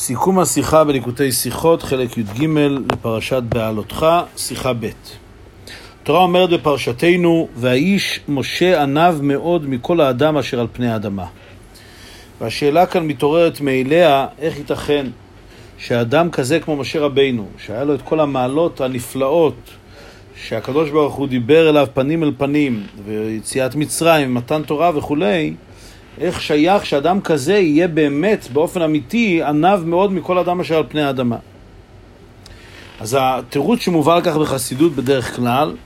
סיכום השיחה בליקוטי שיחות, חלק י"ג לפרשת בעלותך, שיחה ב'. התורה אומרת בפרשתנו, והאיש משה עניו מאוד מכל האדם אשר על פני האדמה. והשאלה כאן מתעוררת מאליה, איך ייתכן שאדם כזה כמו משה רבינו, שהיה לו את כל המעלות הנפלאות, שהקדוש ברוך הוא דיבר אליו פנים אל פנים, ויציאת מצרים, מתן תורה וכולי, איך שייך שאדם כזה יהיה באמת, באופן אמיתי, עניו מאוד מכל אדם אשר על פני האדמה. אז התירוץ שמובא על כך בחסידות בדרך כלל,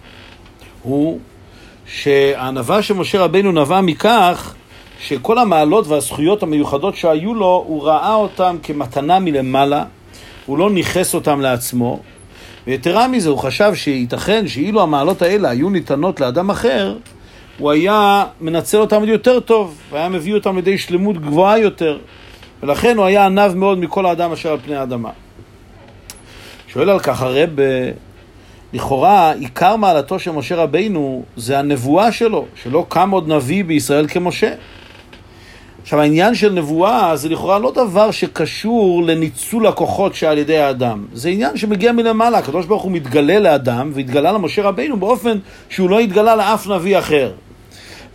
הוא שהענווה של משה רבינו נבע מכך שכל המעלות והזכויות המיוחדות שהיו לו, הוא ראה אותם כמתנה מלמעלה, הוא לא ניכס אותם לעצמו, ויתרה מזה, הוא חשב שייתכן שאילו המעלות האלה היו ניתנות לאדם אחר, הוא היה מנצל אותם יותר טוב, והיה מביא אותם לידי שלמות גבוהה יותר, ולכן הוא היה עניו מאוד מכל האדם אשר על פני האדמה. שואל על כך הרב, לכאורה עיקר מעלתו של משה רבינו זה הנבואה שלו, שלא קם עוד נביא בישראל כמשה. עכשיו העניין של נבואה זה לכאורה לא דבר שקשור לניצול הכוחות שעל ידי האדם, זה עניין שמגיע מלמעלה, הקדוש ברוך הוא מתגלה לאדם והתגלה למשה רבינו באופן שהוא לא התגלה לאף נביא אחר.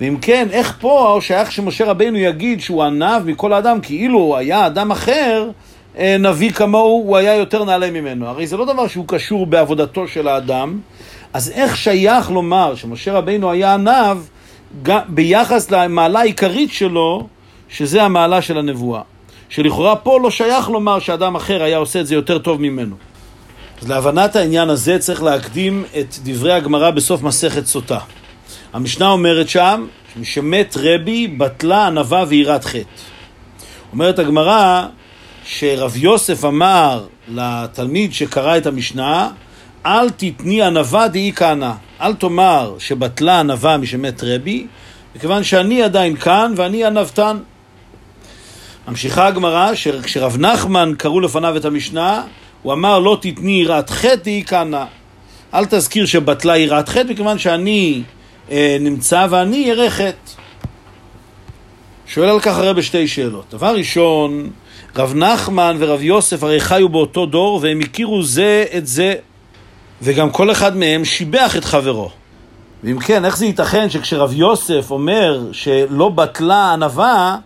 ואם כן, איך פה שייך שמשה רבינו יגיד שהוא ענב מכל האדם, כאילו הוא היה אדם אחר, אה, נביא כמוהו, הוא היה יותר נעלה ממנו. הרי זה לא דבר שהוא קשור בעבודתו של האדם, אז איך שייך לומר שמשה רבינו היה ענב ביחס למעלה העיקרית שלו, שזה המעלה של הנבואה. שלכאורה פה לא שייך לומר שאדם אחר היה עושה את זה יותר טוב ממנו. אז להבנת העניין הזה צריך להקדים את דברי הגמרא בסוף מסכת סוטה. המשנה אומרת שם, שמת רבי בטלה ענווה ויראת חטא. אומרת הגמרא שרב יוסף אמר לתלמיד שקרא את המשנה, אל תתני ענווה דאי כהנא. אל תאמר שבטלה ענווה משמת רבי, מכיוון שאני עדיין כאן ואני ענוותן. ממשיכה הגמרא שכשרב נחמן קראו לפניו את המשנה, הוא אמר לא תתני יראת חטא דאי כהנא. אל תזכיר שבטלה יראת חטא, מכיוון שאני נמצא ואני ירא חטא. שואל על כך הרי בשתי שאלות. דבר ראשון, רב נחמן ורב יוסף הרי חיו באותו דור והם הכירו זה את זה, וגם כל אחד מהם שיבח את חברו. ואם כן, איך זה ייתכן שכשרב יוסף אומר שלא בטלה ענווה,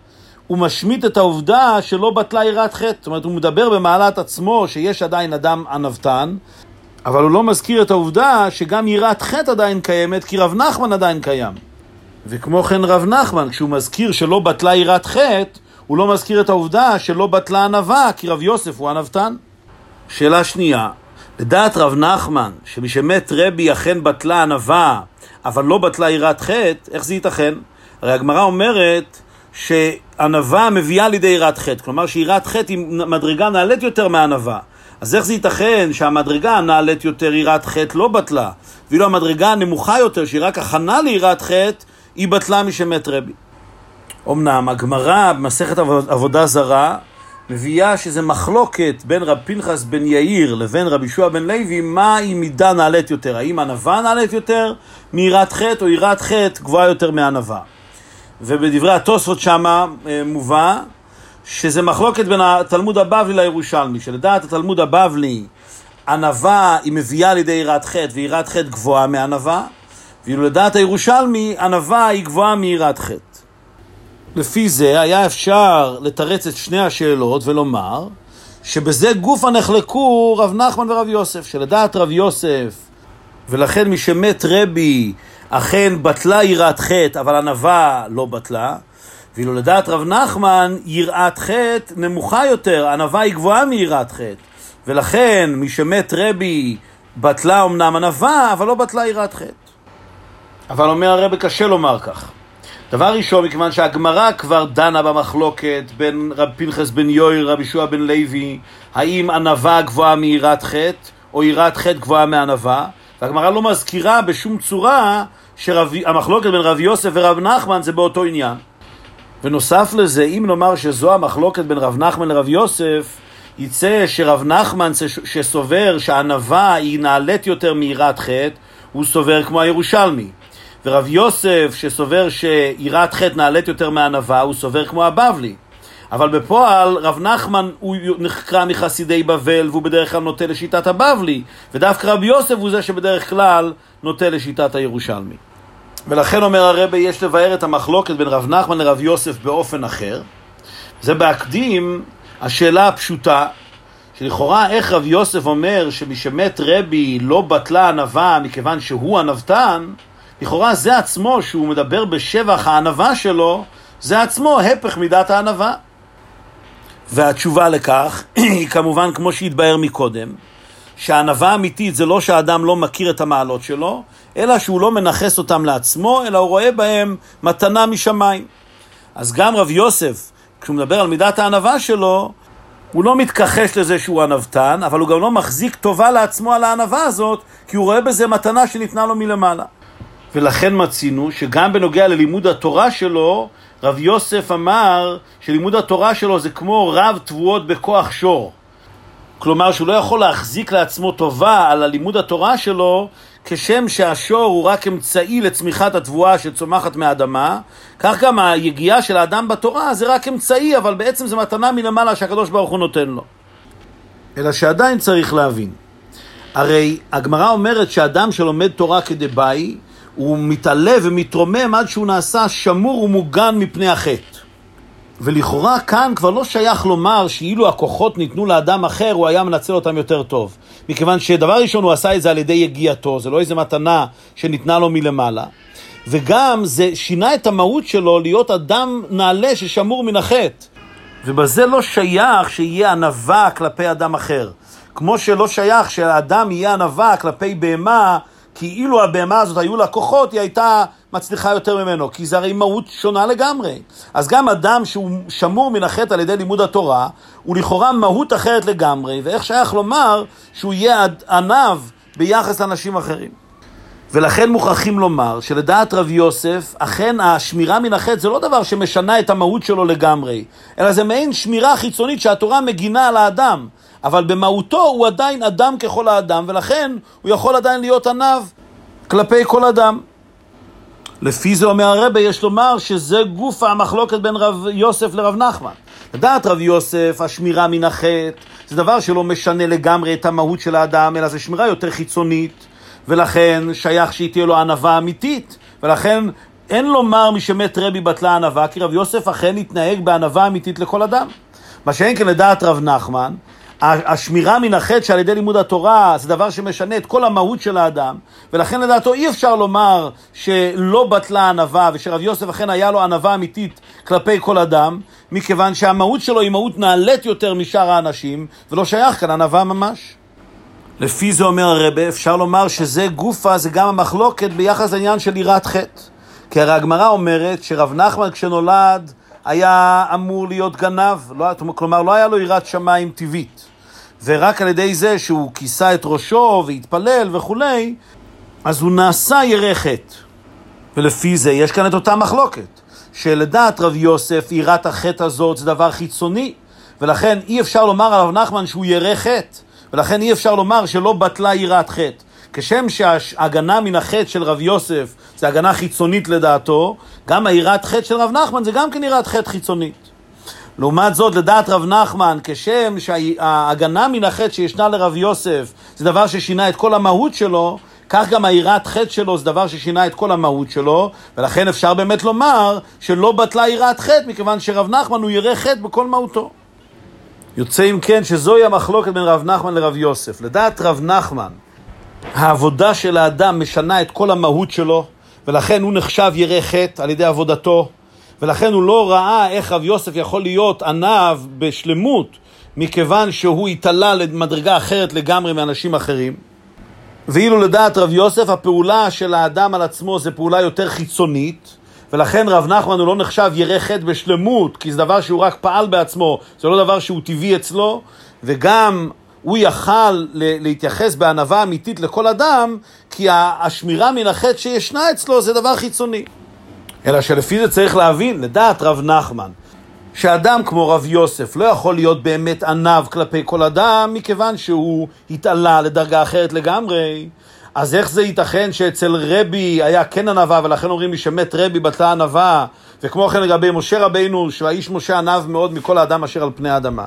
הוא משמיט את העובדה שלא בטלה יראת חטא. זאת אומרת, הוא מדבר במעלת עצמו שיש עדיין אדם ענוותן, אבל הוא לא מזכיר את העובדה שגם יראת חטא עדיין קיימת, כי רב נחמן עדיין קיים. וכמו כן רב נחמן, כשהוא מזכיר שלא בטלה יראת חטא, הוא לא מזכיר את העובדה שלא בטלה ענווה, כי רב יוסף הוא ענוותן. שאלה שנייה, לדעת רב נחמן, שמשמת רבי אכן בטלה ענווה, אבל לא בטלה יראת חטא, איך זה ייתכן? הרי הגמרא אומרת שענווה מביאה לידי יראת חטא, כלומר שיראת חטא היא מדרגה נעלית יותר מענווה. אז איך זה ייתכן שהמדרגה הנעלית יותר יראת חטא לא בטלה, ואילו המדרגה הנמוכה יותר, שהיא רק הכנה ליראת חטא, היא בטלה משמת רבי. אמנם הגמרא במסכת עבודה זרה מביאה שזה מחלוקת בין רב פנחס בן יאיר לבין רבי ישוע בן לוי, מהי מידה נעלית יותר, האם ענווה נעלית יותר מיראת חטא או יראת חטא גבוהה יותר מענווה. ובדברי התוספות שמה אה, מובא שזה מחלוקת בין התלמוד הבבלי לירושלמי, שלדעת התלמוד הבבלי ענווה היא מביאה לידי יראת חטא ויראת חטא גבוהה מענווה, ואילו לדעת הירושלמי ענווה היא גבוהה מיראת חטא. לפי זה היה אפשר לתרץ את שני השאלות ולומר שבזה גופה נחלקו רב נחמן ורב יוסף, שלדעת רב יוסף ולכן מי שמת רבי אכן בטלה יראת חטא אבל ענווה לא בטלה ואילו לדעת רב נחמן, יראת חטא נמוכה יותר, ענווה היא גבוהה מיראת חטא. ולכן, מי שמת רבי, בטלה אמנם ענווה, אבל לא בטלה יראת חטא. אבל אומר הרבי, קשה לומר כך. דבר ראשון, מכיוון שהגמרא כבר דנה במחלוקת בין רב פנחס בן יואל, רבי שועה בן לוי, האם ענווה גבוהה מיראת חטא, או יראת חטא גבוהה מענווה, והגמרא לא מזכירה בשום צורה שהמחלוקת בין רב יוסף ורב נחמן זה באותו עניין. ונוסף לזה, אם נאמר שזו המחלוקת בין רב נחמן לרב יוסף, יצא שרב נחמן שסובר שהענווה היא נעלית יותר מיראת חטא, הוא סובר כמו הירושלמי. ורב יוסף שסובר שיראת חטא נעלית יותר מענווה, הוא סובר כמו הבבלי. אבל בפועל רב נחמן הוא נחקר מחסידי בבל והוא בדרך כלל נוטה לשיטת הבבלי, ודווקא רבי יוסף הוא זה שבדרך כלל נוטה לשיטת הירושלמי. ולכן אומר הרבה, יש לבאר את המחלוקת בין רב נחמן לרב יוסף באופן אחר. זה בהקדים השאלה הפשוטה, שלכאורה איך רב יוסף אומר שמשמת רבי לא בטלה ענווה מכיוון שהוא ענוותן, לכאורה זה עצמו, שהוא מדבר בשבח הענווה שלו, זה עצמו הפך מידת הענווה. והתשובה לכך היא כמובן כמו שהתבהר מקודם, שהענווה אמיתית זה לא שהאדם לא מכיר את המעלות שלו, אלא שהוא לא מנכס אותם לעצמו, אלא הוא רואה בהם מתנה משמיים. אז גם רב יוסף, כשהוא מדבר על מידת הענווה שלו, הוא לא מתכחש לזה שהוא ענוותן, אבל הוא גם לא מחזיק טובה לעצמו על הענווה הזאת, כי הוא רואה בזה מתנה שניתנה לו מלמעלה. ולכן מצינו שגם בנוגע ללימוד התורה שלו, רב יוסף אמר שלימוד התורה שלו זה כמו רב תבואות בכוח שור. כלומר שהוא לא יכול להחזיק לעצמו טובה על הלימוד התורה שלו כשם שהשור הוא רק אמצעי לצמיחת התבואה שצומחת מהאדמה, כך גם היגיעה של האדם בתורה זה רק אמצעי, אבל בעצם זה מתנה מלמעלה שהקדוש ברוך הוא נותן לו. אלא שעדיין צריך להבין. הרי הגמרא אומרת שאדם שלומד תורה כדבעי, הוא מתעלה ומתרומם עד שהוא נעשה שמור ומוגן מפני החטא. ולכאורה כאן כבר לא שייך לומר שאילו הכוחות ניתנו לאדם אחר, הוא היה מנצל אותם יותר טוב. מכיוון שדבר ראשון הוא עשה את זה על ידי יגיעתו, זה לא איזה מתנה שניתנה לו מלמעלה. וגם זה שינה את המהות שלו להיות אדם נעלה ששמור מן החטא. ובזה לא שייך שיהיה ענווה כלפי אדם אחר. כמו שלא שייך שהאדם יהיה ענווה כלפי בהמה כי אילו הבהמה הזאת היו לה כוחות, היא הייתה מצליחה יותר ממנו, כי זה הרי מהות שונה לגמרי. אז גם אדם שהוא שמור מן החטא על ידי לימוד התורה, הוא לכאורה מהות אחרת לגמרי, ואיך שייך לומר שהוא יהיה עניו ביחס לאנשים אחרים. ולכן מוכרחים לומר שלדעת רב יוסף, אכן השמירה מן החטא זה לא דבר שמשנה את המהות שלו לגמרי, אלא זה מעין שמירה חיצונית שהתורה מגינה על האדם. אבל במהותו הוא עדיין אדם ככל האדם, ולכן הוא יכול עדיין להיות עניו כלפי כל אדם. לפי זה אומר הרבה, יש לומר שזה גוף המחלוקת בין רב יוסף לרב נחמן. לדעת רב יוסף, השמירה מן החטא, זה דבר שלא משנה לגמרי את המהות של האדם, אלא זה שמירה יותר חיצונית, ולכן שייך שהיא תהיה לו ענווה אמיתית, ולכן אין לומר משמת רבי בטלה ענווה, כי רב יוסף אכן התנהג בענווה אמיתית לכל אדם. מה שאין כן לדעת רב נחמן, השמירה מן החטא שעל ידי לימוד התורה זה דבר שמשנה את כל המהות של האדם, ולכן לדעתו אי אפשר לומר שלא בטלה ענווה, ושרב יוסף אכן היה לו ענווה אמיתית כלפי כל אדם, מכיוון שהמהות שלו היא מהות נעלית יותר משאר האנשים, ולא שייך כאן ענווה ממש. לפי זה אומר הרבה, אפשר לומר שזה גופה, זה גם המחלוקת ביחס לעניין של יראת חטא. כי הרי הגמרא אומרת שרב נחמן כשנולד היה אמור להיות גנב, לא, כלומר לא היה לו יראת שמיים טבעית. ורק על ידי זה שהוא כיסה את ראשו והתפלל וכולי, אז הוא נעשה ירא חטא. ולפי זה יש כאן את אותה מחלוקת, שלדעת רב יוסף יראת החטא הזאת זה דבר חיצוני, ולכן אי אפשר לומר על רב נחמן שהוא ירא חטא, ולכן אי אפשר לומר שלא בטלה יראת חטא. כשם שההגנה מן החטא של רב יוסף זה הגנה חיצונית לדעתו, גם היראת חטא של רב נחמן זה גם כן יראת חטא חיצונית. לעומת זאת, לדעת רב נחמן, כשם שההגנה מן החטא שישנה לרב יוסף זה דבר ששינה את כל המהות שלו, כך גם היראת חטא שלו זה דבר ששינה את כל המהות שלו, ולכן אפשר באמת לומר שלא בטלה יראת חטא, מכיוון שרב נחמן הוא ירא חטא בכל מהותו. יוצא אם כן שזוהי המחלוקת בין רב נחמן לרב יוסף. לדעת רב נחמן, העבודה של האדם משנה את כל המהות שלו, ולכן הוא נחשב ירא חטא על ידי עבודתו, ולכן הוא לא ראה איך רב יוסף יכול להיות עניו בשלמות, מכיוון שהוא התעלה למדרגה אחרת לגמרי מאנשים אחרים. ואילו לדעת רב יוסף, הפעולה של האדם על עצמו זה פעולה יותר חיצונית, ולכן רב נחמן הוא לא נחשב ירא חטא בשלמות, כי זה דבר שהוא רק פעל בעצמו, זה לא דבר שהוא טבעי אצלו, וגם הוא יכל להתייחס בענווה אמיתית לכל אדם, כי השמירה מן החטא שישנה אצלו זה דבר חיצוני. אלא שלפי זה צריך להבין, לדעת רב נחמן, שאדם כמו רב יוסף לא יכול להיות באמת עניו כלפי כל אדם, מכיוון שהוא התעלה לדרגה אחרת לגמרי, אז איך זה ייתכן שאצל רבי היה כן ענווה, ולכן אומרים לי שמת רבי בטלה ענווה, וכמו כן לגבי משה רבינו, שהאיש משה ענב מאוד מכל האדם אשר על פני האדמה.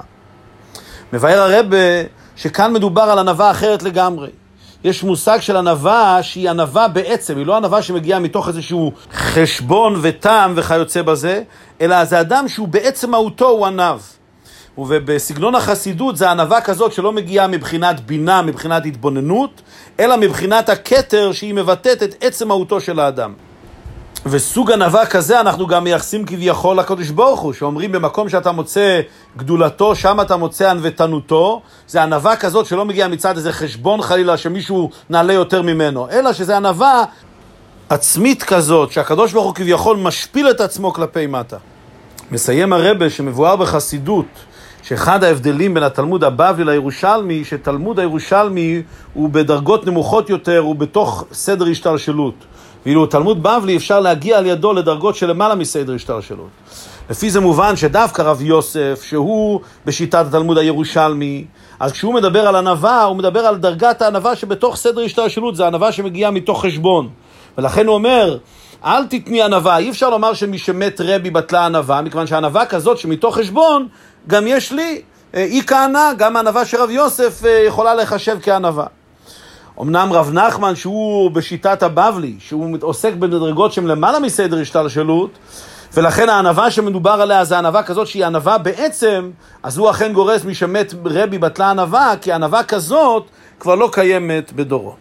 מבאר הרבה שכאן מדובר על ענווה אחרת לגמרי. יש מושג של ענווה שהיא ענווה בעצם, היא לא ענווה שמגיעה מתוך איזשהו חשבון וטעם וכיוצא בזה, אלא זה אדם שהוא בעצם מהותו הוא ענב. ובסגנון החסידות זה ענווה כזאת שלא מגיעה מבחינת בינה, מבחינת התבוננות, אלא מבחינת הכתר שהיא מבטאת את עצם מהותו של האדם. וסוג ענווה כזה אנחנו גם מייחסים כביכול לקדוש ברוך הוא, שאומרים במקום שאתה מוצא גדולתו, שם אתה מוצא ענוותנותו, זה ענווה כזאת שלא מגיעה מצד איזה חשבון חלילה שמישהו נעלה יותר ממנו, אלא שזה ענווה עצמית כזאת, שהקדוש ברוך הוא כביכול משפיל את עצמו כלפי מטה. מסיים הרבה שמבואר בחסידות, שאחד ההבדלים בין התלמוד הבבלי לירושלמי, שתלמוד הירושלמי הוא בדרגות נמוכות יותר, הוא בתוך סדר השתלשלות. ואילו תלמוד בבלי אפשר להגיע על ידו לדרגות של למעלה מסדר השתלשלות. לפי זה מובן שדווקא רב יוסף, שהוא בשיטת התלמוד הירושלמי, אז כשהוא מדבר על ענווה, הוא מדבר על דרגת הענווה שבתוך סדר השתלשלות, זה ענווה שמגיעה מתוך חשבון. ולכן הוא אומר, אל תתני ענווה, אי אפשר לומר שמי שמת רבי בטלה ענווה, מכיוון שענווה כזאת שמתוך חשבון, גם יש לי, אה, היא כהנה, גם הענווה של רב יוסף אה, יכולה לחשב כענווה. אמנם רב נחמן, שהוא בשיטת הבבלי, שהוא עוסק במדרגות שהן למעלה מסדר השתלשלות, ולכן הענווה שמדובר עליה זה ענווה כזאת שהיא ענווה בעצם, אז הוא אכן גורס מי שמת רבי בטלה ענווה, כי ענווה כזאת כבר לא קיימת בדורו.